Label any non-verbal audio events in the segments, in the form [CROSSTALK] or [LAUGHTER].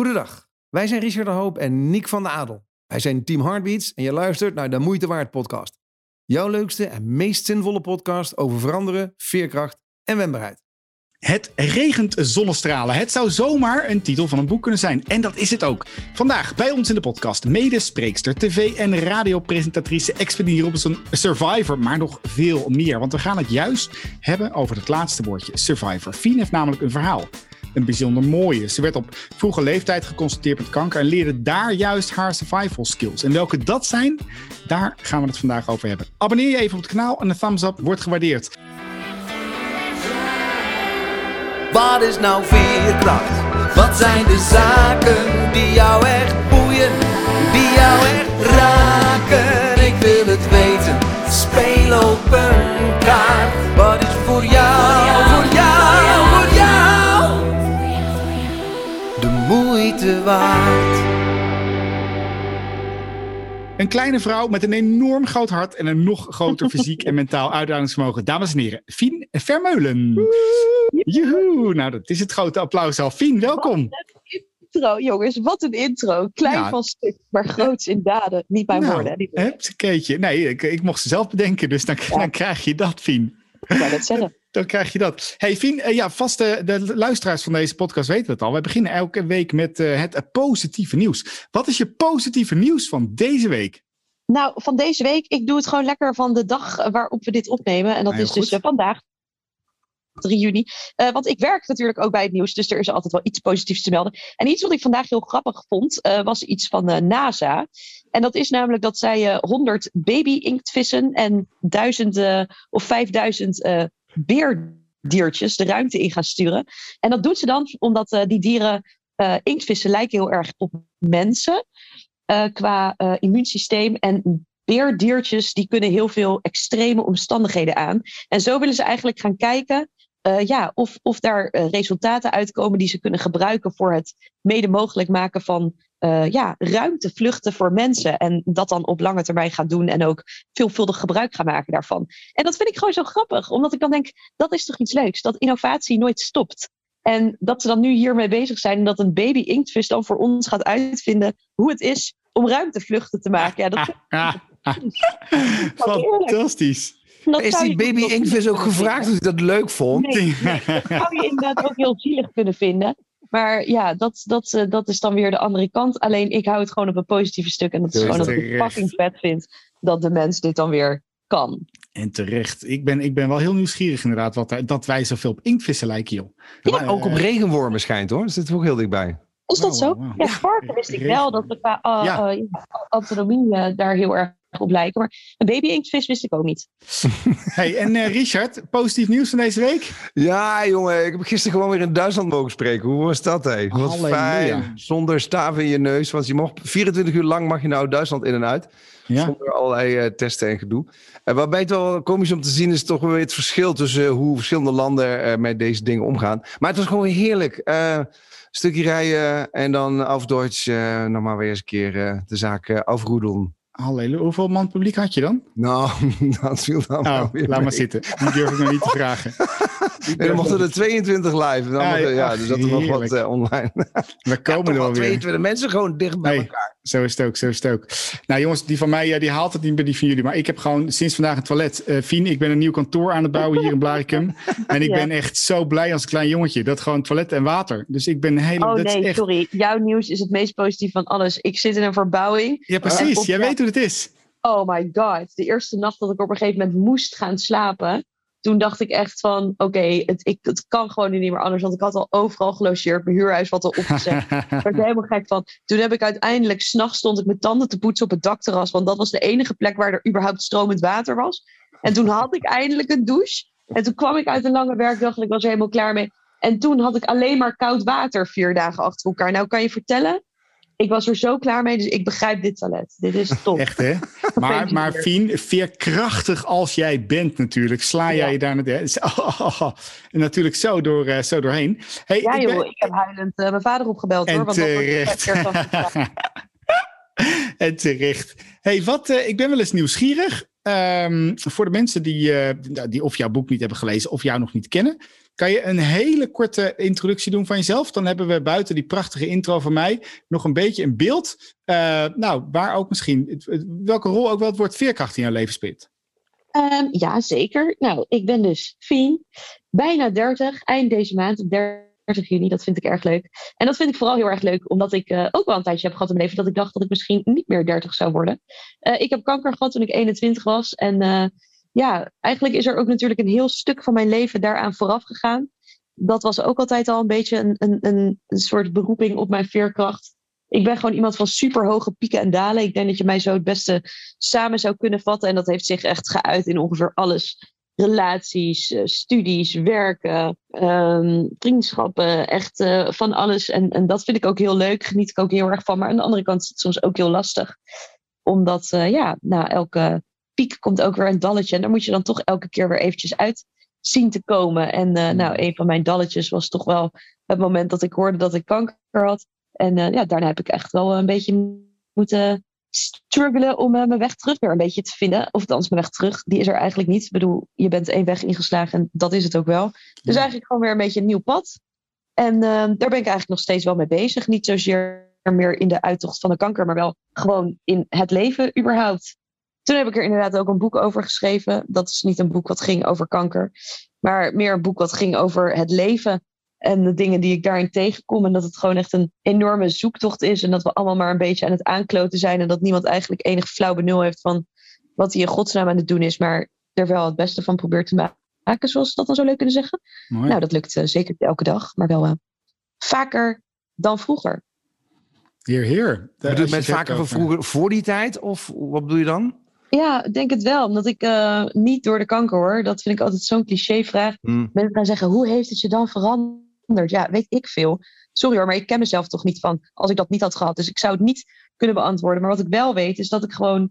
Goedendag, wij zijn Richard de Hoop en Nick van de Adel. Wij zijn Team Heartbeats en je luistert naar de Moeite Waard podcast. Jouw leukste en meest zinvolle podcast over veranderen, veerkracht en wendbaarheid. Het regent zonnestralen. Het zou zomaar een titel van een boek kunnen zijn. En dat is het ook. Vandaag bij ons in de podcast medespreekster, tv- en radiopresentatrice Expedie Robinson, Survivor, maar nog veel meer. Want we gaan het juist hebben over het laatste woordje, Survivor. Fien heeft namelijk een verhaal. Een bijzonder mooie. Ze werd op vroege leeftijd geconstateerd met kanker en leerde daar juist haar survival skills. En welke dat zijn, daar gaan we het vandaag over hebben. Abonneer je even op het kanaal en een thumbs up wordt gewaardeerd. Wat is nou veerkracht? Wat zijn de zaken die jou echt boeien, die jou echt raken? Ik wil het weten, speel op een kaart. Wat is waard. Een kleine vrouw met een enorm groot hart en een nog groter [LAUGHS] fysiek en mentaal uitdagingvermogen. Dames en heren, Fien Vermeulen. Joehoe, nou dat is het grote applaus al. Fien, welkom. intro, jongens. Wat een intro. Klein van stuk, maar groots in daden. Niet bij Nou, woorden. Niet bij Hupsakeetje. Nee, ik, ik mocht ze zelf bedenken, dus dan, dan krijg je dat, Fien. ik net zeggen. Dan krijg je dat. Hey Fien, eh, ja, vaste de luisteraars van deze podcast weten het al. Wij beginnen elke week met eh, het eh, positieve nieuws. Wat is je positieve nieuws van deze week? Nou, van deze week, ik doe het gewoon lekker van de dag eh, waarop we dit opnemen. En dat Heel is dus goed. eh, vandaag, 3 juni. Eh, want ik werk natuurlijk ook bij het nieuws, dus er is altijd wel iets positiefs te melden. En iets wat ik vandaag heel grappig vond, eh, was iets van eh, NASA. En dat is namelijk dat zij eh 100 baby-inktvissen en duizenden of 5000 eh beerdiertjes de ruimte in gaan sturen. En dat doet ze dan omdat eh, die dieren, eh, inktvissen lijken heel erg op mensen eh, qua immuunsysteem. En beerdiertjes die kunnen heel veel extreme omstandigheden aan. En zo willen ze eigenlijk gaan kijken ja, of, of daar resultaten uitkomen die ze kunnen gebruiken voor het mede mogelijk maken van eh, ja, ruimtevluchten voor mensen. En dat dan op lange termijn gaan doen en ook veelvuldig gebruik gaan maken daarvan. En dat vind ik gewoon zo grappig, omdat ik dan denk, dat is toch iets leuks, dat innovatie nooit stopt. En dat ze dan nu hiermee bezig zijn en dat een baby inktvis dan voor ons gaat uitvinden hoe het is om ruimtevluchten te maken. Ja, dat, Ah, [LAUGHS] ah, [LAUGHS] fantastisch. dat Is die baby toch Inkvis ook gevraagd of hij dat leuk vond? Nee, dat zou je inderdaad ook heel zielig kunnen vinden. Maar ja, dat, dat, eh, dat is dan weer de andere kant. Alleen ik hou het gewoon op een positieve stuk. En dat is gewoon dat ik fucking vet vind dat de mens dit dan weer kan. En terecht. Ik ben, ik ben wel heel nieuwsgierig inderdaad wat, dat wij zoveel op inktvissen lijken, joh. Ja, Maar, ook op eh, regenwormen schijnt hoor. Dat zit er ook heel dichtbij. Is dat Wauw, zo? Ja, varken wist ik wel dat qua uh, Ja. uh, ja, autonomie daar heel erg op lijken. Maar een baby inktvis wist ik ook niet. [LAUGHS] Hey, en eh, Richard, positief nieuws van deze week? Ja, jongen, ik heb gisteren gewoon weer in Duitsland mogen spreken. Hoe was dat, hé? Wat Halleluja. fijn. Zonder staven in je neus. Want je mocht 24 uur lang mag je nou Duitsland in en uit. Ja. Zonder allerlei eh, testen en gedoe. En waarbij het wel komisch om te zien is toch weer het verschil tussen hoe verschillende landen eh, met deze dingen omgaan. Maar het was gewoon heerlijk. Eh, een stukje rijden en dan af Duits eh, nog maar weer eens een keer eh, de zaak eh, afroedelen. Halleluja. Hoeveel man publiek had je dan? Nou, [LAUGHS] dat viel dan wel Nou, weer laat maar zitten. Die durf ik nog niet te vragen. [LAUGHS] Nee, dan mochten er 22 live. Dan Ja, mochten- ja, ach, dus dat er nog wat eh, online. [LAUGHS] We komen er wel wel weer. 22 mensen gewoon dicht bij Nee. elkaar. Zo is het ook, zo is het ook. Nou jongens, die van mij ja, die haalt het niet bij die van jullie. Maar ik heb gewoon sinds vandaag een toilet. Eh Fien, ik ben een nieuw kantoor aan het bouwen hier in Blaricum. En ik Ja. ben echt zo blij als een klein jongetje. Dat gewoon toilet en water. Dus ik ben helemaal... Oh nee, echt... sorry. Jouw nieuws is het meest positief van alles. Ik zit in een verbouwing. Ja, precies. Jij weet hoe het is. Oh my god. De eerste nacht dat ik op een gegeven moment moest gaan slapen. Toen dacht ik echt van, oké, het, ik- het kan gewoon niet meer anders. Want ik had al overal gelogeerd. Mijn huurhuis wat al opgezet. [LAUGHS] Daar werd ik helemaal gek van. Toen heb ik uiteindelijk, s'nachts stond ik mijn tanden te poetsen op het dakterras. Want dat was de enige plek waar er überhaupt stromend water was. En toen had ik eindelijk een douche. En toen kwam ik uit een lange werkdag en ik was er helemaal klaar mee. En toen had ik alleen maar koud water vier dagen achter elkaar. Nou kan je vertellen, ik was er zo klaar mee. Dus ik begrijp dit talent. Dit is top. Echt hè? [LAUGHS] Maar, maar Fien, veerkrachtig als jij bent natuurlijk, sla jij Ja. je daar net, hè? [LAUGHS] Oh, oh, oh. En natuurlijk zo, door, eh, zo doorheen. Hey, Ja ik ben- joh, ik heb huilend eh, mijn vader opgebeld hoor. En Want dat wordt terecht. [LAUGHS] en terecht. hey, wat, eh, ik ben wel eens nieuwsgierig. Ehm, voor de mensen die, eh, nou, die of jouw boek niet hebben gelezen of jou nog niet kennen, kan je een hele korte introductie doen van jezelf? Dan hebben we buiten die prachtige intro van mij nog een beetje een beeld. Uh, nou, waar ook misschien, welke rol ook wel het woord veerkracht in jouw leven speelt. Um, ja, zeker. Nou, ik ben dus Fien, bijna 30, eind deze maand, 30 juni. Dat vind ik erg leuk. En dat vind ik vooral heel erg leuk, omdat ik uh, ook wel een tijdje heb gehad in mijn leven dat ik dacht dat ik misschien niet meer 30 zou worden. Uh, ik heb kanker gehad toen ik 21 was. En uh, ja, eigenlijk is er ook natuurlijk een heel stuk van mijn leven daaraan vooraf gegaan. Dat was ook altijd al een beetje een, een, een, een soort beroeping op mijn veerkracht. Ik ben gewoon iemand van super hoge pieken en dalen. Ik denk dat je mij zo het beste samen zou kunnen vatten. En dat heeft zich echt geuit in ongeveer alles. Relaties, studies, werken, um, vriendschappen, echt uh, van alles. En, en dat vind ik ook heel leuk, geniet ik ook heel erg van. Maar aan de andere kant is het soms ook heel lastig. Omdat, uh, ja, na elke piek komt ook weer een dalletje. En daar moet je dan toch elke keer weer eventjes uit zien te komen. En uh, nou, een van mijn dalletjes was toch wel het moment dat ik hoorde dat ik kanker had. En ja, daarna heb ik echt wel een beetje moeten struggelen om uh, mijn weg terug weer een beetje te vinden. Of althans, mijn weg terug, die is er eigenlijk niet. Ik bedoel, je bent één weg ingeslagen en dat is het ook wel. Dus eigenlijk gewoon weer een beetje een nieuw pad. En uh, daar ben ik eigenlijk nog steeds wel mee bezig. Niet zozeer meer in de uittocht van de kanker, maar wel gewoon in het leven überhaupt. Toen heb ik er inderdaad ook een boek over geschreven. Dat is niet een boek wat ging over kanker, maar meer een boek wat ging over het leven en de dingen die ik daarin tegenkom. En dat het gewoon echt een enorme zoektocht is. En dat we allemaal maar een beetje aan het aankloten zijn. En dat niemand eigenlijk enig flauw benul heeft van wat hij in godsnaam aan het doen is. Maar er wel het beste van probeert te maken, zoals we dat dan zo leuk kunnen zeggen. Mooi. Nou, dat lukt uh, zeker elke dag, maar wel uh, vaker dan vroeger. Heer, heer. Bedoel je met vaker van vroeger voor die tijd? Of wat bedoel je dan? Ja, ik denk het wel. Omdat ik uh, niet door de kanker hoor. Dat vind ik altijd zo'n cliché-vraag. Hmm. Mensen gaan zeggen, hoe heeft het je dan veranderd? Ja, weet ik veel. Sorry hoor, maar ik ken mezelf toch niet van als ik dat niet had gehad. Dus ik zou het niet kunnen beantwoorden. Maar wat ik wel weet, is dat ik gewoon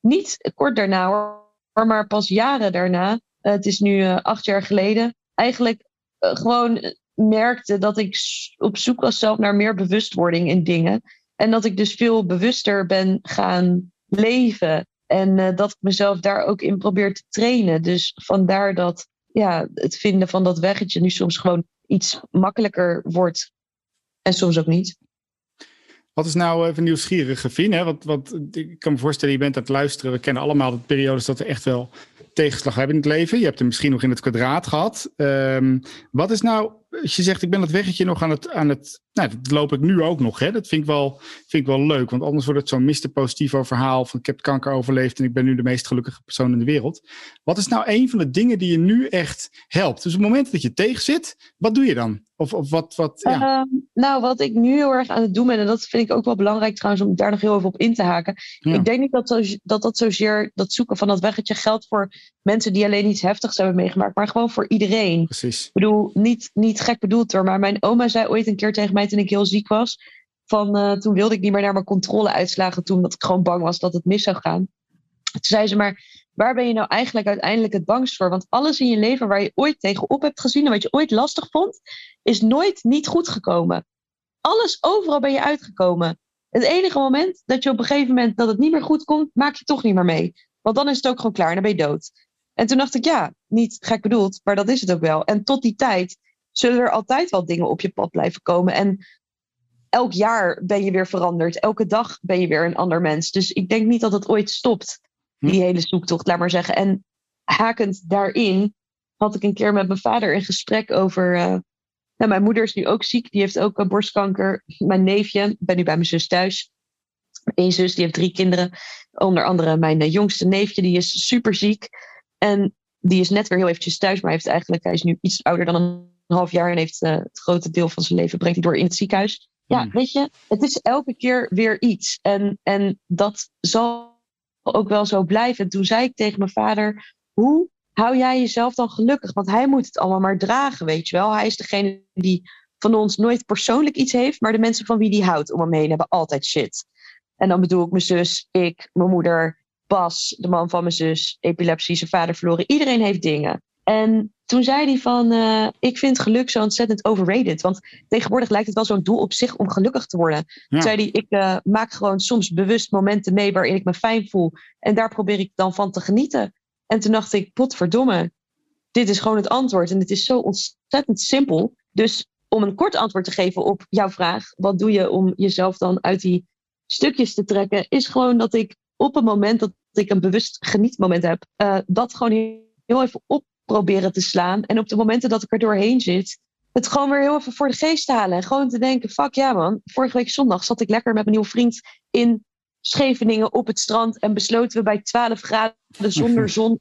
niet kort daarna hoor, maar pas jaren daarna, uh, het is nu uh, acht jaar geleden, eigenlijk uh, gewoon merkte dat ik op zoek was zelf naar meer bewustwording in dingen. En dat ik dus veel bewuster ben gaan leven. En dat ik mezelf daar ook in probeer te trainen. Dus vandaar dat ja, het vinden van dat weggetje nu soms gewoon iets makkelijker wordt. En soms ook niet. Wat is nou even nieuwsgierige, Fien? Hè? Want, ik kan me voorstellen, je bent aan het luisteren. We kennen allemaal de periodes dat we echt wel tegenslag hebben in het leven. Je hebt hem misschien nog in het kwadraat gehad. Um, wat is nou, als je zegt ik ben dat weggetje nog aan het, aan het nou, dat loop ik nu ook nog. Hè? Dat vind ik, wel, vind ik wel leuk, want anders wordt het zo'n Mr. Positivo verhaal van ik heb kanker overleefd en ik ben nu de meest gelukkige persoon in de wereld. Wat is nou een van de dingen die je nu echt helpt? Dus op het moment dat je tegen zit, wat doe je dan? Of, of wat, wat, ja. um, nou, wat ik nu heel erg aan het doen ben, en dat vind ik ook wel belangrijk trouwens om daar nog heel even op in te haken. Ja. Ik denk niet dat, zo, dat dat zozeer dat zoeken van dat weggetje geldt voor mensen die alleen iets heftigs hebben meegemaakt, maar gewoon voor iedereen. Precies. Ik bedoel, niet, niet gek bedoeld hoor, maar mijn oma zei ooit een keer tegen mij toen ik heel ziek was, van uh, toen wilde ik niet meer naar mijn controleuitslagen toen, omdat ik gewoon bang was dat het mis zou gaan. Toen zei ze maar, waar ben je nou eigenlijk uiteindelijk het bangst voor? Want alles in je leven waar je ooit tegenop hebt gezien en wat je ooit lastig vond, is nooit niet goed gekomen. Alles, overal ben je uitgekomen. Het enige moment dat je op een gegeven moment dat het niet meer goed komt, maak je toch niet meer mee. Want dan is het ook gewoon klaar, dan ben je dood. En toen dacht ik, ja, niet gek bedoeld, maar dat is het ook wel. En tot die tijd zullen er altijd wel dingen op je pad blijven komen. En elk jaar ben je weer veranderd. Elke dag ben je weer een ander mens. Dus ik denk niet dat het ooit stopt, die hm. hele zoektocht, laat maar zeggen. En hakend daarin had ik een keer met mijn vader een gesprek over. Uh, nou, mijn moeder is nu ook ziek, die heeft ook uh, borstkanker. Mijn neefje, ik ben nu bij mijn zus thuis. Eén zus, die heeft drie kinderen. Onder andere mijn uh, jongste neefje, die is super ziek. En die is net weer heel eventjes thuis, maar heeft eigenlijk, hij is nu iets ouder dan een half jaar en heeft uh, het grote deel van zijn leven brengt hij door in het ziekenhuis. Ja, weet je, het is elke keer weer iets. En, en dat zal ook wel zo blijven. En toen zei ik tegen mijn vader, hoe hou jij jezelf dan gelukkig? Want hij moet het allemaal maar dragen, weet je wel. Hij is degene die van ons nooit persoonlijk iets heeft, maar de mensen van wie die houdt om hem heen hebben altijd shit. En dan bedoel ik mijn zus, ik, mijn moeder, Bas, de man van mijn zus, epilepsie, zijn vader verloren. Iedereen heeft dingen. En toen zei hij van, eh, ik vind geluk zo ontzettend overrated. Want tegenwoordig lijkt het wel zo'n doel op zich om gelukkig te worden. Toen zei hij, ik uh, maak gewoon soms bewust momenten mee waarin ik me fijn voel. En daar probeer ik dan van te genieten. En toen dacht ik, potverdomme, dit is gewoon het antwoord. En het is zo ontzettend simpel. Dus om een kort antwoord te geven op jouw vraag, wat doe je om jezelf dan uit die stukjes te trekken, is gewoon dat ik op het moment dat ik een bewust genietmoment heb, uh, dat gewoon heel even op proberen te slaan. En op de momenten dat ik er doorheen zit, het gewoon weer heel even voor de geest te halen. En gewoon te denken, fuck ja man, vorige week zondag zat ik lekker met mijn nieuwe vriend in Scheveningen op het strand en besloten we bij 12 graden zonder [LAUGHS] zon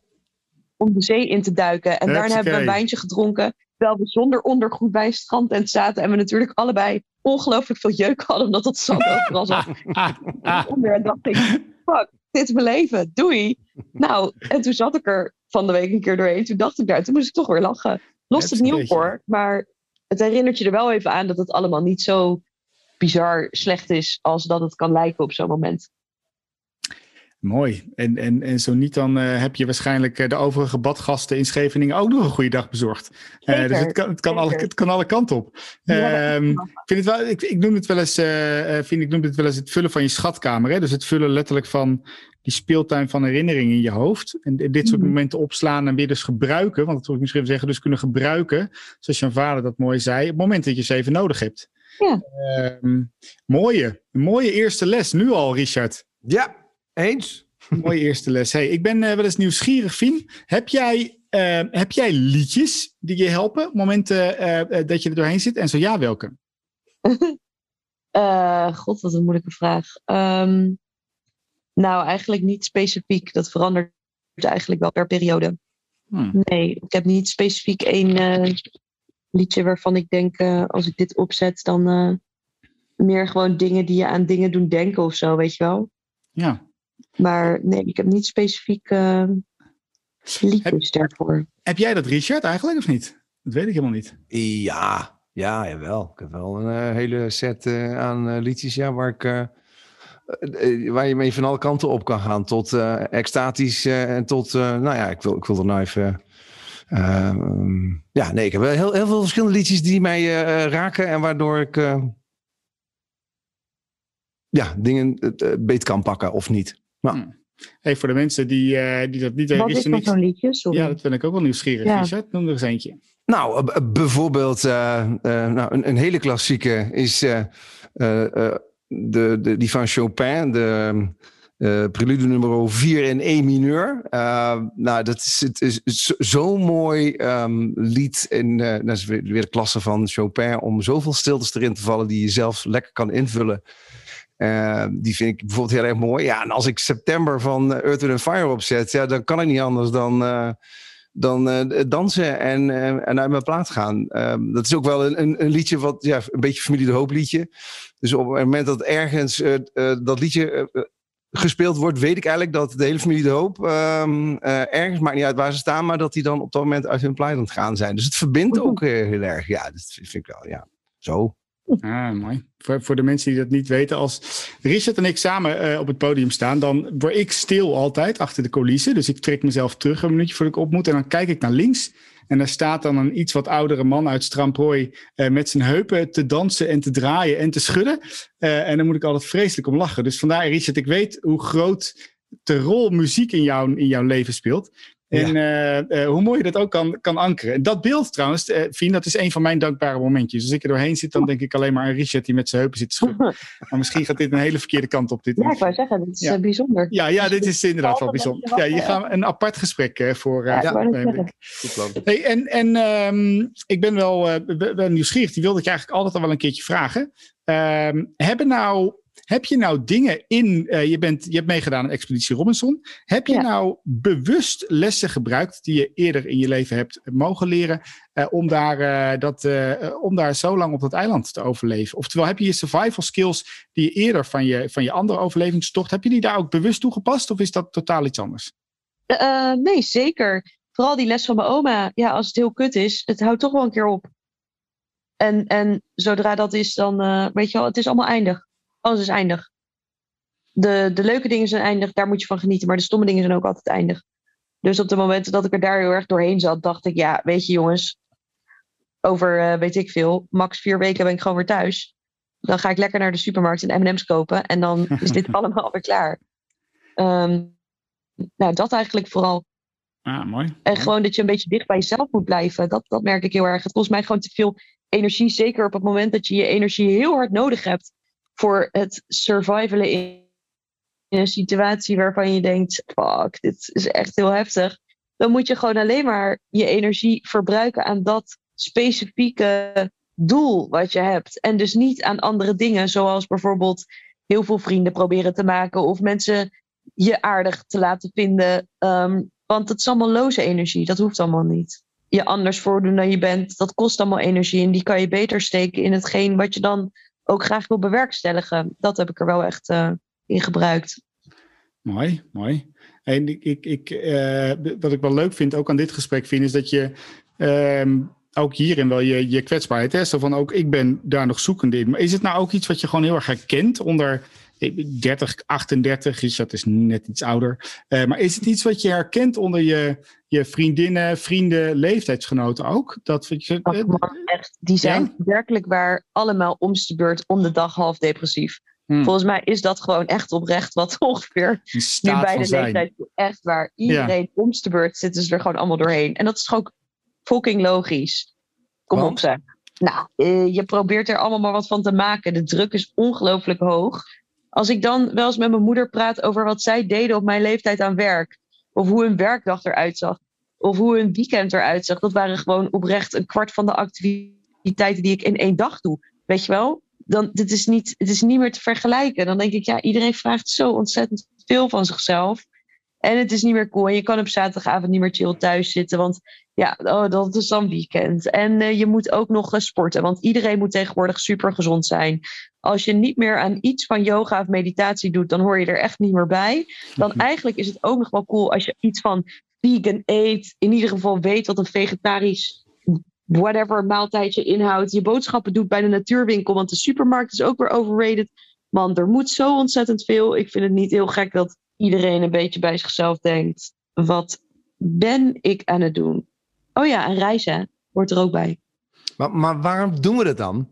om de zee in te duiken. En daarna hebben we een wijntje gedronken. Terwijl we zonder ondergoed bij een strandtent zaten. En we natuurlijk allebei ongelooflijk veel jeuk hadden. Omdat het zand overal zat. [LAUGHS] en dacht ik, fuck, dit is mijn leven. Doei. Nou, en toen zat ik er van de week een keer doorheen. Toen dacht ik daar, toen moest ik toch weer lachen. Los het nieuw voor. Maar het herinnert je er wel even aan dat het allemaal niet zo bizar slecht is als dat het kan lijken op zo'n moment. Mooi. En, en, en zo niet, dan uh, heb je waarschijnlijk uh, de overige badgasten in Scheveningen ook nog een goede dag bezorgd. Uh, dus het kan, het, kan alle, het kan alle kanten op. Ja, um, ik, vind het wel, ik, ik noem het wel eens, vind, ik noem het wel eens het vullen van je schatkamer. Hè? Dus het vullen letterlijk van die speeltuin van herinneringen in je hoofd. En dit soort mm. momenten opslaan en weer dus gebruiken. Want dat wil ik misschien zeggen, dus kunnen gebruiken. Zoals je vader dat mooi zei. Op het moment dat je ze even nodig hebt. Ja. Um, mooie, mooie eerste les nu al, Richard. Ja, eens. Mooie [LAUGHS] eerste les. Hey, ik ben uh, wel eens nieuwsgierig, Fien. Heb jij, uh, heb jij liedjes die je helpen op momenten uh, dat je er doorheen zit? En zo ja, welke? [LAUGHS] God, wat een moeilijke vraag. Um, nou, eigenlijk niet specifiek. Dat verandert eigenlijk wel per periode. Hmm. Nee, ik heb niet specifiek één liedje waarvan ik denk, als ik dit opzet, dan meer gewoon dingen die je aan dingen doen denken of zo, weet je wel. Ja. Maar nee, ik heb niet specifiek uh, liedjes heb, daarvoor. Heb jij dat, Richard, eigenlijk of niet? Dat weet ik helemaal niet. Ja, ja, jawel. Ik heb wel een uh, hele set uh, aan liedjes ja, waar, ik, waar je mee van alle kanten op kan gaan. Tot extatisch en tot, nou ja, ik wil, ik wil er nou even... Ehm, ja, nee, ik heb heel, heel veel verschillende liedjes die mij raken en waardoor ik ja, dingen beet kan pakken of niet. Nou. Hmm. Hey, voor de mensen die, uh, die dat niet weten. Wat is, is zo'n liedje? Sorry. Ja, dat ben ik ook wel nieuwsgierig. Ja. Richard, noem er eens eentje. Nou, bijvoorbeeld uh, uh, nou, een, een, hele klassieke is de, de, die van Chopin, de prelude nummer 4 in E mineur. nou, dat is, het is zo'n mooi um, lied. En dat is weer, weer de klasse van Chopin om zoveel stiltes erin te vallen die je zelf lekker kan invullen. Uh, die vind ik bijvoorbeeld heel erg mooi. Ja, en als ik september van Earth, Wind Fire opzet, ja, dan kan ik niet anders dan, uh, dan uh, dansen en, en uit mijn plaat gaan. Ehm, dat is ook wel een, een, een, liedje wat, ja, een beetje Familie de Hoop liedje. Dus op het moment dat ergens dat liedje gespeeld wordt, weet ik eigenlijk dat de hele Familie de Hoop ehm, ergens, maakt niet uit waar ze staan, maar dat die dan op dat moment uit hun plaat aan het gaan zijn. Dus het verbindt ook heel erg. Ja, dat vind ik wel, ja. Zo. Ah, mooi. Voor, voor de mensen die dat niet weten, als Richard en ik samen uh, op het podium staan, dan word ik stil altijd achter de coulissen. Dus ik trek mezelf terug een minuutje voordat ik op moet. En dan kijk ik naar links. En daar staat dan een iets wat oudere man uit Stramprooi uh, met zijn heupen te dansen en te draaien en te schudden. Uh, en dan moet ik altijd vreselijk om lachen. Dus vandaar, Richard, ik weet hoe groot de rol muziek in, jou, in jouw leven speelt. En ja. uh, uh, hoe mooi je dat ook kan, kan ankeren. Dat beeld trouwens, uh, Fien, dat is een van mijn dankbare momentjes. Als ik er doorheen zit, dan denk ik alleen maar aan Richard die met zijn heupen zit te schudden. [LAUGHS] maar misschien gaat dit een hele verkeerde kant op. Dit ja, ik wou zeggen, dit is ja. bijzonder. Ja, ja, dit is inderdaad wel bijzonder. Ja, je gaat een apart gesprek voor. ja, ja. Hey, en en um, ik ben wel, wel nieuwsgierig. Die wilde ik eigenlijk altijd al wel een keertje vragen. Um, hebben nou heb je nou dingen in, uh, je, bent, je hebt meegedaan aan Expeditie Robinson. Heb je ja. nou bewust lessen gebruikt die je eerder in je leven hebt mogen leren uh, om, daar, uh, dat, om daar zo lang op dat eiland te overleven? Oftewel, heb je je survival skills die je eerder van je, van je andere overlevingstocht, heb je die daar ook bewust toegepast of is dat totaal iets anders? nee, zeker. Vooral die les van mijn oma. Ja, als het heel kut is, het houdt toch wel een keer op. En, en zodra dat is, dan weet je wel, het is allemaal eindig alles is eindig. De, de leuke dingen zijn eindig, daar moet je van genieten. Maar de stomme dingen zijn ook altijd eindig. Dus op de momenten dat ik er daar heel erg doorheen zat, dacht ik, ja, weet je jongens, over eh, weet ik veel, max vier weken ben ik gewoon weer thuis. Dan ga ik lekker naar de supermarkt en M&M's kopen en dan [LAUGHS] is dit allemaal weer klaar. Ehm, nou, dat eigenlijk vooral. Ah, mooi. En gewoon dat je een beetje dicht bij jezelf moet blijven. Dat, dat merk ik heel erg. Het kost mij gewoon te veel energie. Zeker op het moment dat je je energie heel hard nodig hebt voor het survivalen in, een situatie waarvan je denkt: fuck, dit is echt heel heftig. Dan moet je gewoon alleen maar je energie verbruiken aan dat specifieke doel wat je hebt. En dus niet aan andere dingen, zoals bijvoorbeeld heel veel vrienden proberen te maken of mensen je aardig te laten vinden. Ehm, want het is allemaal loze energie, dat hoeft allemaal niet. Je anders voordoen dan je bent, dat kost allemaal energie en die kan je beter steken in hetgeen wat je dan ook graag wil bewerkstelligen. Dat heb ik er wel echt uh, in gebruikt. Mooi, mooi. En ik, ik, uh, wat ik wel leuk vind, ook aan dit gesprek vind, is dat je uh, ook hierin wel je, je kwetsbaarheid. Hè? Van ook ik ben daar nog zoekende in. Maar is het nou ook iets wat je gewoon heel erg herkent onder 30, 38 is, dat is net iets ouder. Uh, maar is het iets wat je herkent onder je, je vriendinnen, vrienden, leeftijdsgenoten ook? Dat, je, uh, echt, die zijn ja? werkelijk waar allemaal om de beurt om de dag half depressief. Hmm. Volgens mij is dat gewoon echt oprecht wat [LAUGHS] ongeveer nu bij de leeftijd echt waar. Iedereen ja. om de beurt zitten ze er gewoon allemaal doorheen. En dat is ook fucking logisch. Kom Want? op zeg. Nou, uh, je probeert er allemaal maar wat van te maken. De druk is ongelooflijk hoog. Als ik dan wel eens met mijn moeder praat over wat zij deden op mijn leeftijd aan werk. Of hoe hun werkdag eruit zag. Of hoe hun weekend eruit zag. Dat waren gewoon oprecht een kwart van de activiteiten die ik in één dag doe. Weet je wel? Dan, dit is niet, het is niet meer te vergelijken. Dan denk ik, ja, iedereen vraagt zo ontzettend veel van zichzelf. En het is niet meer cool. En je kan op zaterdagavond niet meer chill thuis zitten. Want ja, oh, dat is dan weekend. En uh, je moet ook nog uh, sporten. Want iedereen moet tegenwoordig super gezond zijn. Als je niet meer aan iets van yoga of meditatie doet, dan hoor je er echt niet meer bij. Dan eigenlijk is het ook nog wel cool als je iets van vegan eet. In ieder geval weet wat een vegetarisch whatever maaltijdje inhoudt. Je boodschappen doet bij de natuurwinkel. Want de supermarkt is ook weer overrated. Man, er moet zo ontzettend veel. Ik vind het niet heel gek dat iedereen een beetje bij zichzelf denkt: wat ben ik aan het doen? Oh ja, en reizen hoort er ook bij. Maar, maar waarom doen we dat dan?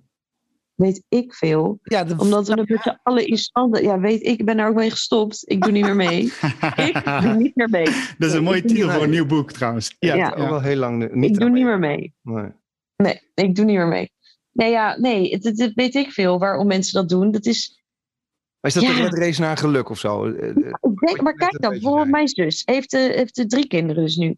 Weet ik veel. Ja, de, Omdat we het met z'n allen in stand... Ja, weet ik, ik ben daar ook mee gestopt. Ik doe niet meer mee. [LAUGHS] ik doe niet meer mee. Dat is een mooie titel voor een nieuw boek trouwens. Ja, Ja. ook wel heel lang niet ik doe niet mee. meer mee. Nee. Nee, ik doe niet meer mee. Nee, ja, nee, het, het- het weet ik veel waarom mensen dat doen. Dat is, Maar is dat Ja. toch net race naar geluk of zo? Ik denk, maar kijk een dan, bijvoorbeeld mijn zus heeft, eh, heeft drie kinderen dus nu.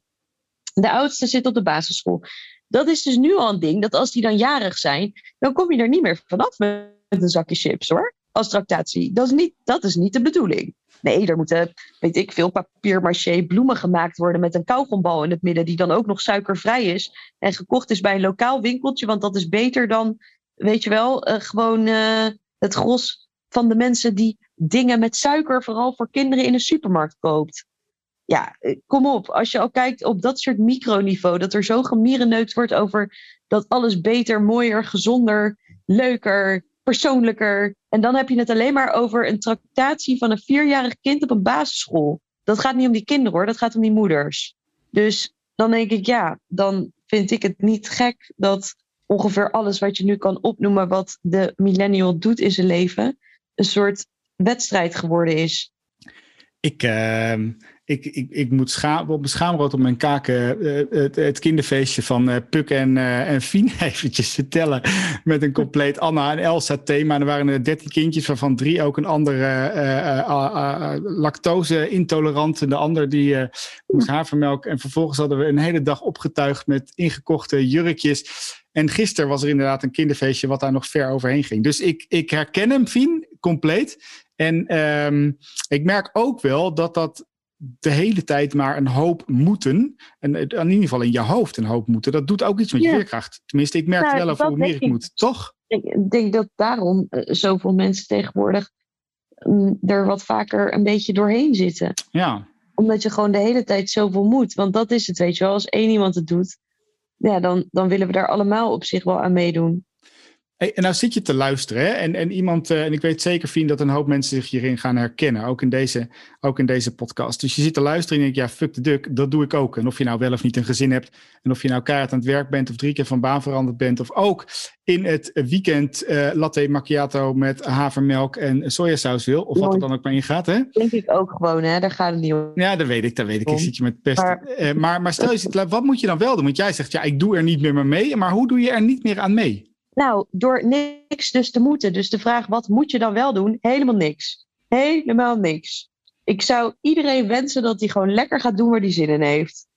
De oudste zit op de basisschool. Dat is dus nu al een ding, dat als die dan jarig zijn, dan kom je er niet meer vanaf met een zakje chips hoor. Als tractatie. Dat is niet, dat is niet de bedoeling. Nee, er moeten, weet ik veel, papier maché bloemen gemaakt worden met een kauwgombal in het midden, die dan ook nog suikervrij is. En gekocht is bij een lokaal winkeltje, want dat is beter dan, weet je wel, eh, gewoon eh, het gros van de mensen die dingen met suiker vooral voor kinderen in een supermarkt koopt. Ja, eh, kom op. Als je al kijkt op dat soort microniveau, dat er zo gemierenneukt wordt over dat alles beter, mooier, gezonder, leuker, persoonlijker. En dan heb je het alleen maar over een tractatie van een vierjarig kind op een basisschool. Dat gaat niet om die kinderen hoor, dat gaat om die moeders. Dus dan denk ik, ja, dan vind ik het niet gek dat ongeveer alles wat je nu kan opnoemen wat de millennial doet in zijn leven, een soort wedstrijd geworden is. Ik, ehm, ik, ik, ik moet op mijn schaamrood op mijn kaken eh, het, het kinderfeestje van eh, Puk en, eh, en Fien [LAUGHS] eventjes vertellen. Met een compleet [LAUGHS] Anna en Elsa thema. Er waren er dertien kindjes, waarvan drie ook een andere eh, eh, lactose intolerant. En de ander die eh, moest havermelk. En vervolgens hadden we een hele dag opgetuigd met ingekochte jurkjes. En gisteren was er inderdaad een kinderfeestje wat daar nog ver overheen ging. Dus ik, ik herken hem, Fien, compleet. En ehm, ik merk ook wel dat dat de hele tijd maar een hoop moeten. En het- in ieder geval in je hoofd een hoop moeten. Dat doet ook iets met je Ja. veerkracht. Tenminste, ik merk Nou, wel over hoe meer ik. moet. Toch? Ik denk dat daarom eh, zoveel mensen tegenwoordig mm, er wat vaker een beetje doorheen zitten. Ja. Omdat je gewoon de hele tijd zoveel moet. Want dat is het, weet je wel. Als één iemand het doet, ja, dan, dan willen we daar allemaal op zich wel aan meedoen. Hey, en nou zit je te luisteren hè? En, en iemand, uh, en ik weet zeker, Fien, dat een hoop mensen zich hierin gaan herkennen, ook in, deze, ook in deze podcast. Dus je zit te luisteren en je denkt, ja, fuck de duck, dat doe ik ook. En of je nou wel of niet een gezin hebt, en of je nou keihard aan het werk bent, of drie keer van baan veranderd bent, of ook in het weekend uh, latte macchiato met havermelk en sojasaus wil, of wat er dan ook maar in gaat, hè? Denk ik ook gewoon, hè? Daar gaat het niet om. Ja, dat weet ik, dat weet ik. Ik zit je met pest. Maar, uh, maar, maar stel je zit, wat moet je dan wel doen? Want jij zegt, ja, ik doe er niet meer mee, maar hoe doe je er niet meer aan mee? Nou, door niks dus te moeten. Dus de vraag, wat moet je dan wel doen? Helemaal niks. Helemaal niks. Ik zou iedereen wensen dat hij gewoon lekker gaat doen waar hij zin in heeft.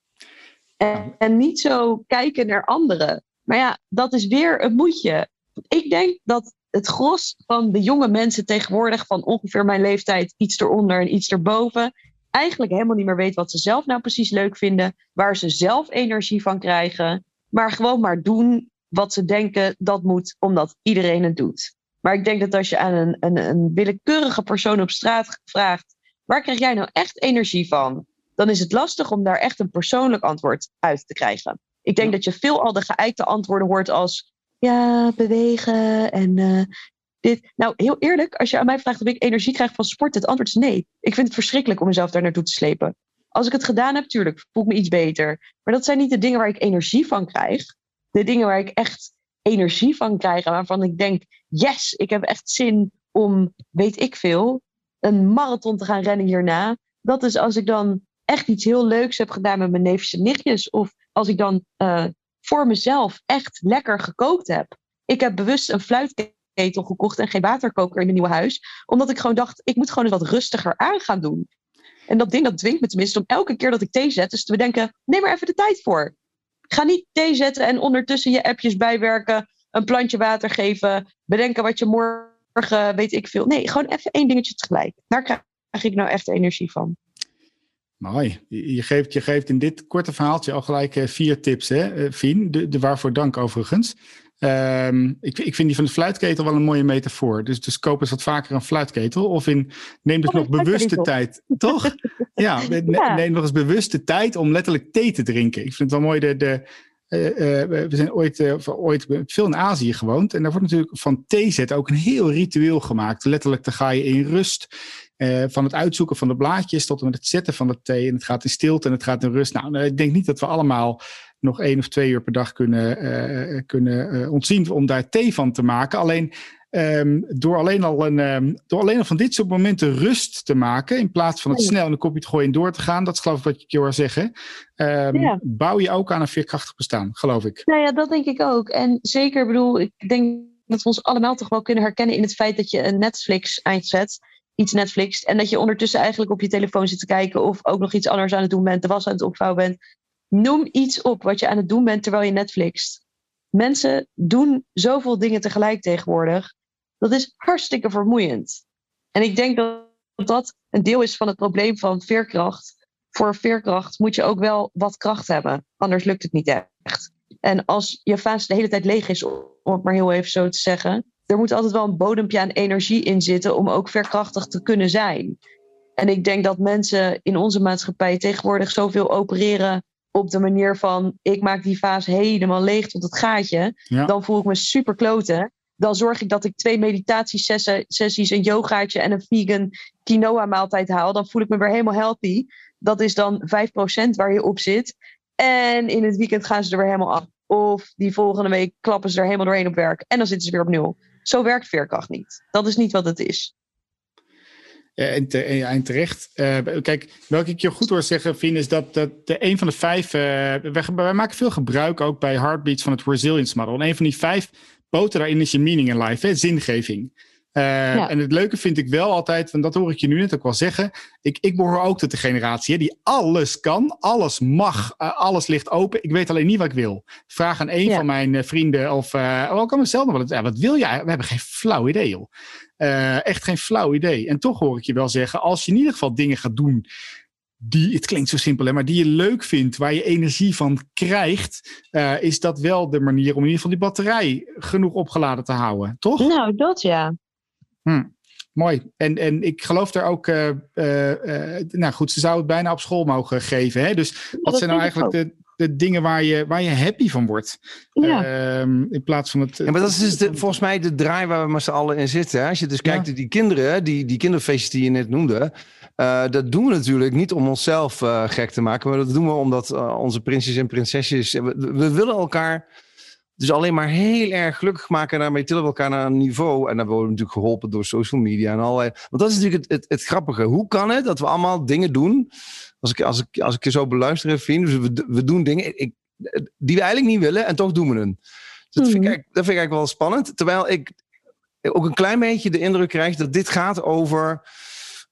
En, en niet zo kijken naar anderen. Maar ja, dat is weer een moedje. Ik denk dat het gros van de jonge mensen tegenwoordig, van ongeveer mijn leeftijd, iets eronder en iets erboven, eigenlijk helemaal niet meer weet wat ze zelf nou precies leuk vinden, waar ze zelf energie van krijgen, maar gewoon maar doen wat ze denken dat moet, omdat iedereen het doet. Maar ik denk dat als je aan een, een, een willekeurige persoon op straat vraagt, waar krijg jij nou echt energie van? Dan is het lastig om daar echt een persoonlijk antwoord uit te krijgen. Ik denk dat je veel al de geëikte antwoorden hoort als ja, bewegen en uh, dit. Nou, heel eerlijk, als je aan mij vraagt of ik energie krijg van sport, het antwoord is nee. Ik vind het verschrikkelijk om mezelf daar naartoe te slepen. Als ik het gedaan heb, tuurlijk, voel ik me iets beter. Maar dat zijn niet de dingen waar ik energie van krijg de dingen waar ik echt energie van krijg. Waarvan ik denk, yes, ik heb echt zin om, weet ik veel, een marathon te gaan rennen hierna. Dat is als ik dan echt iets heel leuks heb gedaan met mijn neefjes en nichtjes. Of als ik dan uh, voor mezelf echt lekker gekookt heb. Ik heb bewust een fluitketel gekocht en geen waterkoker in mijn nieuwe huis. Omdat ik gewoon dacht, ik moet gewoon eens wat rustiger aan gaan doen. En dat ding dat dwingt me tenminste om elke keer dat ik thee zet, dus te bedenken, neem maar even de tijd voor. Ga niet thee zetten en ondertussen je appjes bijwerken, een plantje water geven, bedenken wat je morgen, weet ik veel. Nee, gewoon even één dingetje tegelijk. Daar krijg ik nou echt energie van. Mooi. Je geeft, je geeft in dit korte verhaaltje al gelijk eh, vier tips, hè, Fien? De, de waarvoor dank overigens. Um, ik, ik vind die van de fluitketel wel een mooie metafoor. Dus, dus koop eens wat vaker een fluitketel. Of in, neem dus oh, nog bewuste tijd. Toch? [LAUGHS] ja, neem nog eens bewuste tijd om letterlijk thee te drinken. Ik vind het wel mooi. De, de, uh, uh, we zijn ooit, uh, ooit veel in Azië gewoond. En daar wordt natuurlijk van theezet ook een heel ritueel gemaakt. Letterlijk, dan ga je in rust. van het uitzoeken van de blaadjes tot en met het zetten van de thee. En het gaat in stilte en het gaat in rust. Nou, ik denk niet dat we allemaal nog één of twee uur per dag kunnen, uh, kunnen uh, ontzien om daar thee van te maken. Alleen um, door, alleen al een, um, door alleen al van dit soort momenten rust te maken, in plaats van het snel in een kopje te gooien en door te gaan, dat is geloof ik wat je hoor zeggen, um, ja. bouw je ook aan een veerkrachtig bestaan, geloof ik. Nou ja, dat denk ik ook. En zeker, bedoel, ik denk dat we ons allemaal toch wel kunnen herkennen in het feit dat je een Netflix eindzet iets Netflixt. En dat je ondertussen eigenlijk op je telefoon zit te kijken. Of ook nog iets anders aan het doen bent. De was aan het opvouwen bent. Noem iets op wat je aan het doen bent terwijl je Netflixt. Mensen doen zoveel dingen tegelijk tegenwoordig. Dat is hartstikke vermoeiend. En ik denk dat dat een deel is van het probleem van veerkracht. Voor veerkracht moet je ook wel wat kracht hebben. Anders lukt het niet echt. En als je fase de hele tijd leeg is, om het maar heel even zo te zeggen. Er moet altijd wel een bodempje aan energie in zitten om ook veerkrachtig te kunnen zijn. En ik denk dat mensen in onze maatschappij tegenwoordig zoveel opereren op de manier van ik maak die vaas helemaal leeg tot het gaatje, dan voel ik me super kloten. Dan zorg ik dat ik twee meditatiesessies, een yogaatje en een vegan quinoa maaltijd haal. Dan voel ik me weer helemaal healthy. Dat is dan 5% waar je op zit. En in het weekend gaan ze er weer helemaal af. Of die volgende week klappen ze er helemaal doorheen op werk. En dan zitten ze weer op nul. Zo werkt veerkracht niet. Dat is niet wat het is. Uh, en, te, en, terecht. Uh, kijk, welke ik je goed hoor zeggen, Fien, is dat, dat de, een van de vijf. Uh, wij, wij, maken veel gebruik ook bij Heartbeats van het Resilience Model. En een van die vijf poten daarin is je meaning in life, hè, zingeving. Ja. En het leuke vind ik wel altijd, en dat hoor ik je nu net ook wel zeggen. Ik, ik behoor ook tot de generatie hè, die alles kan, alles mag, alles ligt open. Ik weet alleen niet wat ik wil. Vraag aan een van mijn vrienden of ook aan mezelf nog wel. Wat wil jij? We hebben geen flauw idee, joh. Uh, echt geen flauw idee. En toch hoor ik je wel zeggen, als je in ieder geval dingen gaat doen die, het klinkt zo simpel, hè, maar die je leuk vindt, waar je energie van krijgt, uh, is dat wel de manier om in ieder geval die batterij genoeg opgeladen te houden, toch? Nou, dat ja. Hm. Mooi. En, en ik geloof daar ook, uh, nou goed, ze zou het bijna op school mogen geven. Hè? Dus wat zijn nou eigenlijk de, de dingen waar je, waar je happy van wordt. Ja. Ehm, in plaats van het... Ja, maar dat is dus de, volgens mij de draai waar we met z'n allen in zitten. Hè? Als je dus kijkt naar die kinderen, die, die kinderfeestjes die je net noemde. eh, dat doen we natuurlijk niet om onszelf eh, gek te maken. Maar dat doen we omdat eh, onze prinsjes en prinsesjes... We, we willen elkaar dus alleen maar heel erg gelukkig maken. En daarmee tillen we elkaar naar een niveau. En dan worden we natuurlijk geholpen door social media en allerlei... Want dat is natuurlijk het, het, het grappige. Hoe kan het dat we allemaal dingen doen... Als ik, als ik, als ik je zo beluister, dus we, we doen dingen ik, die we eigenlijk niet willen en toch doen we het. Dus dat, vind ik, Mhm. eigenlijk- dat vind ik eigenlijk wel spannend. Terwijl ik ook een klein beetje de indruk krijg dat dit gaat over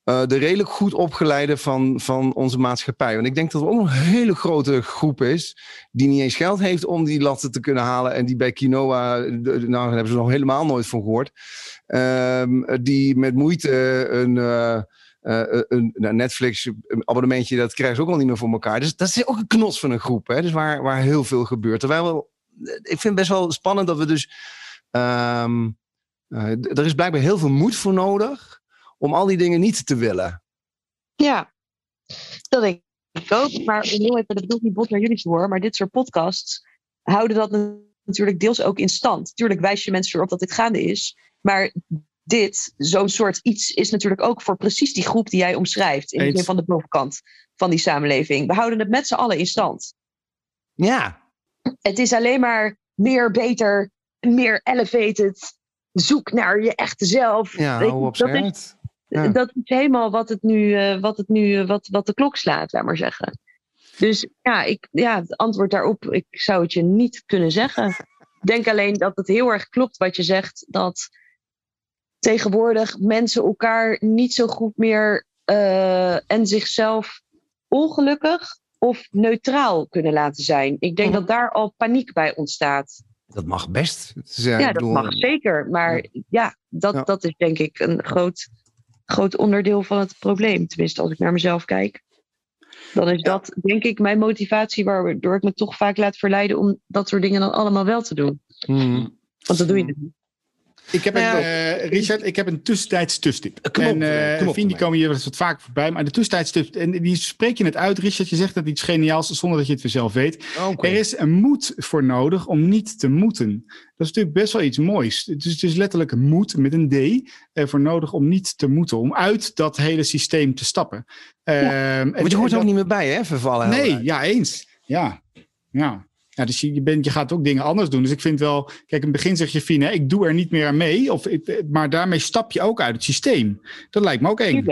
eh, de redelijk goed opgeleide van, van onze maatschappij. Want ik denk dat er ook een hele grote groep is die niet eens geld heeft om die latten te kunnen halen. En die bij quinoa, nou daar hebben ze nog helemaal nooit van gehoord. Ehm, die met moeite een... eh, een nou, Netflix abonnementje, dat krijgen ze ook al niet meer voor elkaar. Dus dat is ook een knots van een groep, hè? Dus waar, waar heel veel gebeurt. Terwijl ik vind het best wel spannend dat we dus. ehm, eh, er is blijkbaar heel veel moed voor nodig om al die dingen niet te willen. Ja, dat denk ik ook. Maar heel even, dat bedoelt niet bot naar jullie horen, maar dit soort podcasts houden dat natuurlijk deels ook in stand. Tuurlijk wijs je mensen erop dat dit gaande is. Maar dit, zo'n soort iets, is natuurlijk ook voor precies die groep die jij omschrijft. In de zin van de bovenkant van die samenleving. We houden het met z'n allen in stand. Ja, Het is alleen maar meer, beter, meer elevated. Zoek naar je echte zelf. ja Weet je, hou op dat, is. Ja. dat is helemaal wat het nu, eh, wat, het nu eh, wat, wat de klok slaat, laat maar zeggen. Dus ja, ik, ja, het antwoord daarop, ik zou het je niet kunnen zeggen. Denk alleen dat het heel erg klopt wat je zegt, dat tegenwoordig mensen elkaar niet zo goed meer eh, en zichzelf ongelukkig of neutraal kunnen laten zijn. Ik denk Mhm. dat daar al paniek bij ontstaat. Dat mag best. Eh, Ja, dat mag zeker. Maar ja, dat, Ja. dat is denk ik een groot, groot onderdeel van het probleem. Tenminste, als ik naar mezelf kijk. Dan is Ja. dat denk ik mijn motivatie waardoor ik me toch vaak laat verleiden om dat soort dingen dan allemaal wel te doen. hmm. Want dat doe je dus niet. Ik heb een, Ja. eh, Richard, ik heb een tussentijds. Kom op, en eh, eh kom op, Fien, die komen hier wat vaker voorbij. Maar de tussentijds en die spreek je net uit, Richard. Je zegt dat iets geniaals zonder dat je het weer zelf weet. Oké. Er is een moed voor nodig om niet te moeten. Dat is natuurlijk best wel iets moois. Het is, het is letterlijk moed met een D ervoor nodig om niet te moeten. Om uit dat hele systeem te stappen. Ehm, Want je hoort er ook niet meer bij, hè? Vervallen. Nee, ja, eens. Ja, ja. Ja dus je, bent, je gaat ook dingen anders doen. Dus ik vind wel, kijk, in het begin zeg je, Fien, hè, ik doe er niet meer aan mee. Of, maar daarmee stap je ook uit het systeem. Dat lijkt me ook eng.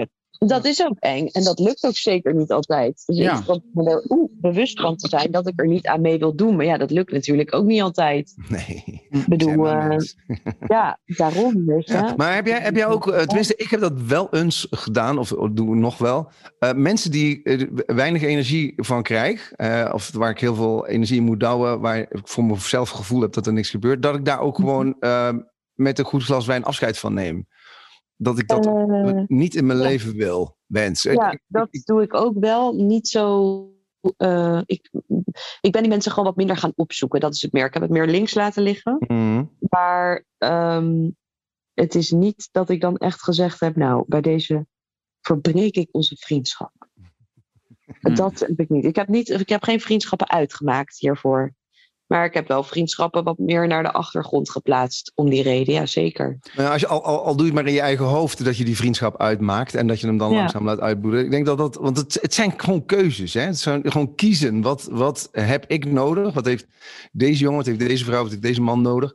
Dat is ook eng. En dat lukt ook zeker niet altijd. Dus Ja. ik probeer me er bewust van te zijn dat ik er niet aan mee wil doen. Maar ja, dat lukt natuurlijk ook niet altijd. Nee. Ik bedoel, eh, [LAUGHS] ja, daarom dus. Ja, maar heb jij, heb jij ook, eh, tenminste, ik heb dat wel eens gedaan, of doe nog wel. Eh, mensen die weinig energie van krijg, of waar ik heel veel energie in moet douwen, waar ik voor mezelf het gevoel heb dat er niks gebeurt, dat ik daar ook gewoon eh, met een goed glas wijn afscheid van neem. Dat ik dat Eh, niet in mijn ja. leven wil, wens. Ja, Ik- dat ik- doe ik ook wel. Niet zo. eh, ik, ik ben die mensen gewoon wat minder gaan opzoeken. Dat is het meer. Ik heb het meer links laten liggen. Mhm. Maar ehm, het is niet dat ik dan echt gezegd heb. Nou, bij deze verbreek ik onze vriendschap. Hmm. Dat heb ik niet. Ik heb, niet. ik heb geen vriendschappen uitgemaakt hiervoor. Maar ik heb wel vriendschappen wat meer naar de achtergrond geplaatst. Om die reden, ja zeker. Nou, als je, al, al, al doe je het maar in je eigen hoofd dat je die vriendschap uitmaakt en dat je hem dan Ja. langzaam laat uitboeden. Ik denk dat dat, want het, het zijn gewoon keuzes. Hè? Het zijn gewoon kiezen. Wat, wat heb ik nodig? Wat heeft deze jongen, wat heeft deze vrouw, wat heeft deze man nodig?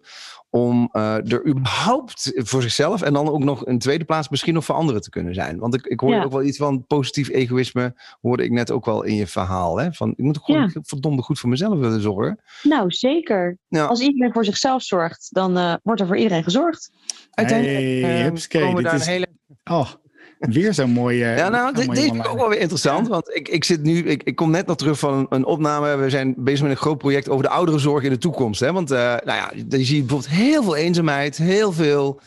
Om eh, er überhaupt voor zichzelf en dan ook nog in tweede plaats misschien nog voor anderen te kunnen zijn. Want ik, ik hoor Ja. ook wel iets van positief egoïsme, hoorde ik net ook wel in je verhaal. Hè? Van, ik moet ook gewoon Ja. verdomde goed voor mezelf willen zorgen. Nou, zeker. Ja. Als iedereen voor zichzelf zorgt, dan eh, wordt er voor iedereen gezorgd. Uiteindelijk Hey, komen we dit daar is- een hele Oh, weer zo'n mooie. Ja, nou, de- mooie vind ik ook wel weer interessant. Want ik, ik zit nu, ik, ik kom net nog terug van een, een opname. We zijn bezig met een groot project over de ouderenzorg in de toekomst. Hè? Want, eh, nou ja, je ziet bijvoorbeeld heel veel eenzaamheid, heel veel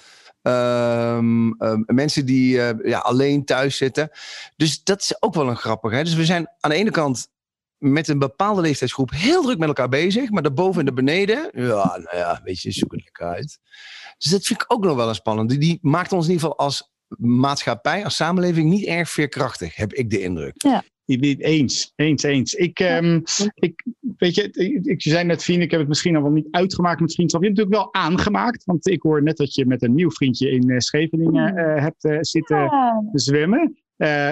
ehm, ehm, mensen die eh, ja, alleen thuis zitten. Dus dat is ook wel een grappig. Hè? Dus we zijn aan de ene kant met een bepaalde leeftijdsgroep heel druk met elkaar bezig. Maar daarboven en daar beneden, ja, nou ja, weet je, zoek het lekker uit. Dus dat vind ik ook nog wel een spannend. Die, die maakt ons in ieder geval als maatschappij, als samenleving niet erg veerkrachtig, heb ik de indruk. Niet- niet Eens, eens, eens. Ik, ehm, ik, weet je, ik zei net, Fien, ik heb het misschien al wel niet uitgemaakt met vriendschap. Je hebt het natuurlijk wel aangemaakt. Want ik hoor net dat je met een nieuw vriendje in uh, Scheveningen uh, hebt uh, zitten ja. zwemmen.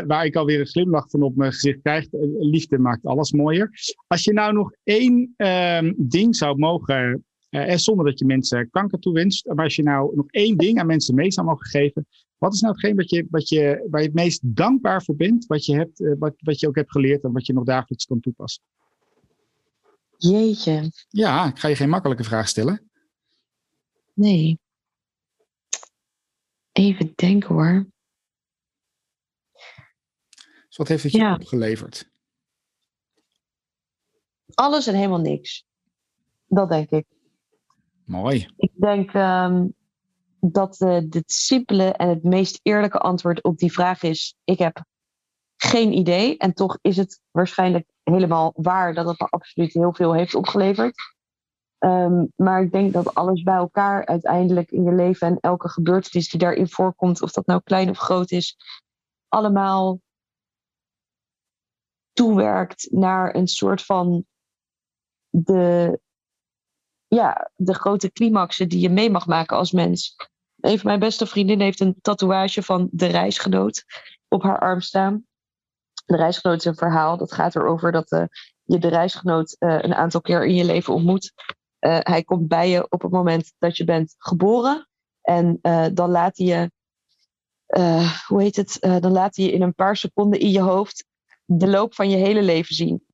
waar ik alweer een glimlach van op mijn gezicht krijg. liefde maakt alles mooier. Als je nou nog één ehm, ding zou mogen, en zonder dat je mensen kanker toewenst. Maar als je nou nog één ding aan mensen mee zou mogen geven. Wat is nou hetgeen wat je, wat je, waar je het meest dankbaar voor bent? Wat je, hebt, wat, wat je ook hebt geleerd en wat je nog dagelijks kan toepassen? Jeetje. Ja, ik ga je geen makkelijke vraag stellen. Nee. Even denken hoor. Dus wat heeft het je ja. opgeleverd? Alles en helemaal niks. Dat denk ik. Mooi. Ik denk um, dat uh, het simpele en het meest eerlijke antwoord op die vraag is: ik heb geen idee. En toch is het waarschijnlijk helemaal waar dat het me absoluut heel veel heeft opgeleverd. Um, maar ik denk dat alles bij elkaar uiteindelijk in je leven en elke gebeurtenis die daarin voorkomt, of dat nou klein of groot is, allemaal toewerkt naar een soort van de, ja, de grote climaxen die je mee mag maken als mens. Een van mijn beste vriendinnen heeft een tatoeage van de reisgenoot op haar arm staan. De reisgenoot is een verhaal. Dat gaat erover dat uh, je de reisgenoot uh, een aantal keer in je leven ontmoet. Uh, hij komt bij je op het moment dat je bent geboren. En dan laat hij je, hoe heet het? dan laat hij je in een paar seconden in je hoofd de loop van je hele leven zien.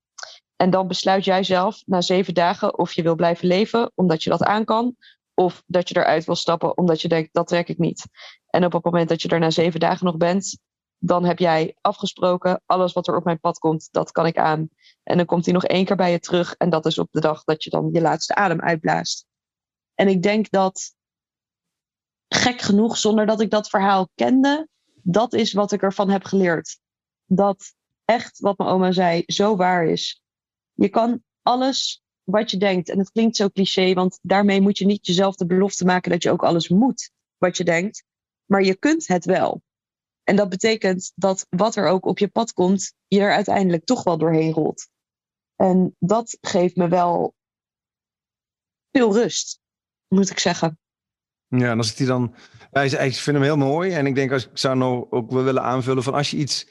En dan besluit jij zelf na zeven dagen of je wil blijven leven, omdat je dat aan kan. Of dat je eruit wil stappen, omdat je denkt, dat trek ik niet. En op het moment dat je er na zeven dagen nog bent, dan heb jij afgesproken, alles wat er op mijn pad komt, dat kan ik aan. En dan komt hij nog één keer bij je terug. En dat is op de dag dat je dan je laatste adem uitblaast. En ik denk dat, gek genoeg, zonder dat ik dat verhaal kende, dat is wat ik ervan heb geleerd. Dat echt, wat mijn oma zei, zo waar is. Je kan alles wat je denkt, en het klinkt zo cliché, want daarmee moet je niet jezelf de belofte maken dat je ook alles moet wat je denkt. Maar je kunt het wel. En dat betekent dat wat er ook op je pad komt, je er uiteindelijk toch wel doorheen rolt. En dat geeft me wel veel rust, moet ik zeggen. Ja, dan zit hij dan. ik vind hem heel mooi. En ik denk, als ik zou nou ook wel willen aanvullen van als je iets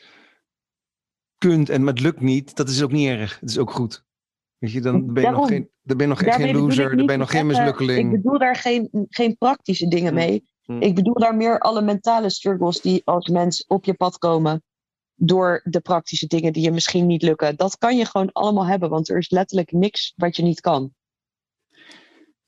kunt en het lukt niet, dat is ook niet erg. Het is ook goed. Weet je, dan ben je nog geen, dan ben je nog echt geen loser, dan ben je nog geen mislukkeling. Ik bedoel daar geen, geen praktische dingen mee. Hm. Ik bedoel daar meer alle mentale struggles die als mens op je pad komen. Door de praktische dingen die je misschien niet lukken. Dat kan je gewoon allemaal hebben, want er is letterlijk niks wat je niet kan.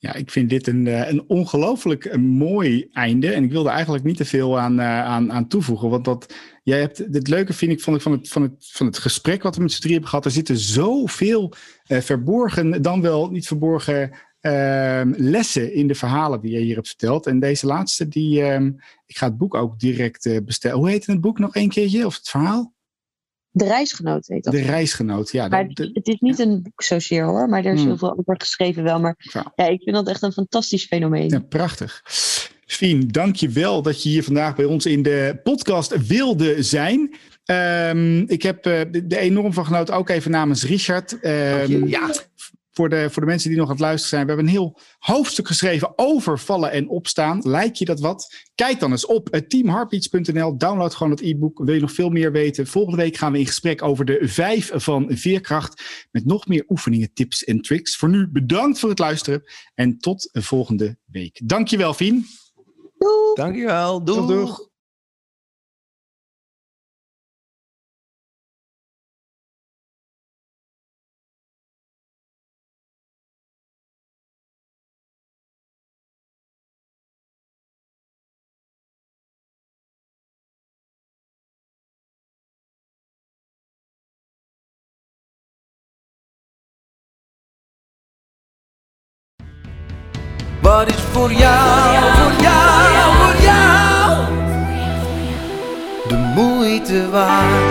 Ja, ik vind dit een, eh, een ongelooflijk eh, mooi einde. En ik wilde eigenlijk niet te veel aan, eh, aan, aan toevoegen. Want dat, jij hebt, het leuke vind ik, vond ik van, het, van, het, van het gesprek wat we met z'n drie hebben gehad. Er zitten zoveel uh, verborgen, dan wel niet verborgen Ehm, lessen in de verhalen die je hier hebt verteld. En deze laatste, die, uh, ik ga het boek ook direct bestellen. Hoe heet het boek nog een keertje? Of het verhaal? De reisgenoot heet dat. De reisgenoot, ja. Maar het is niet een boek zozeer hoor, maar er is hmm. heel veel over geschreven wel. Maar ja. ik vind dat echt een fantastisch fenomeen. Ja, prachtig. Fien, dank je wel dat je hier vandaag bij ons in de podcast wilde zijn. Um, ik heb uh, de enorm van genoten, ook even namens Richard. Um, ja, voor de, voor de mensen die nog aan het luisteren zijn. We hebben een heel hoofdstuk geschreven over vallen en opstaan. Lijkt je dat wat? Kijk dan eens op teamheartbeats.nl. Download gewoon het e-book. Wil je nog veel meer weten? Volgende week gaan we in gesprek over de vijf van veerkracht. Met nog meer oefeningen, tips en tricks. Voor nu bedankt voor het luisteren. En tot volgende week. Dankjewel, Fien. Doeg. Dankjewel. Doeg. doeg. Voor jou, voor jou, voor jou de moeite waard?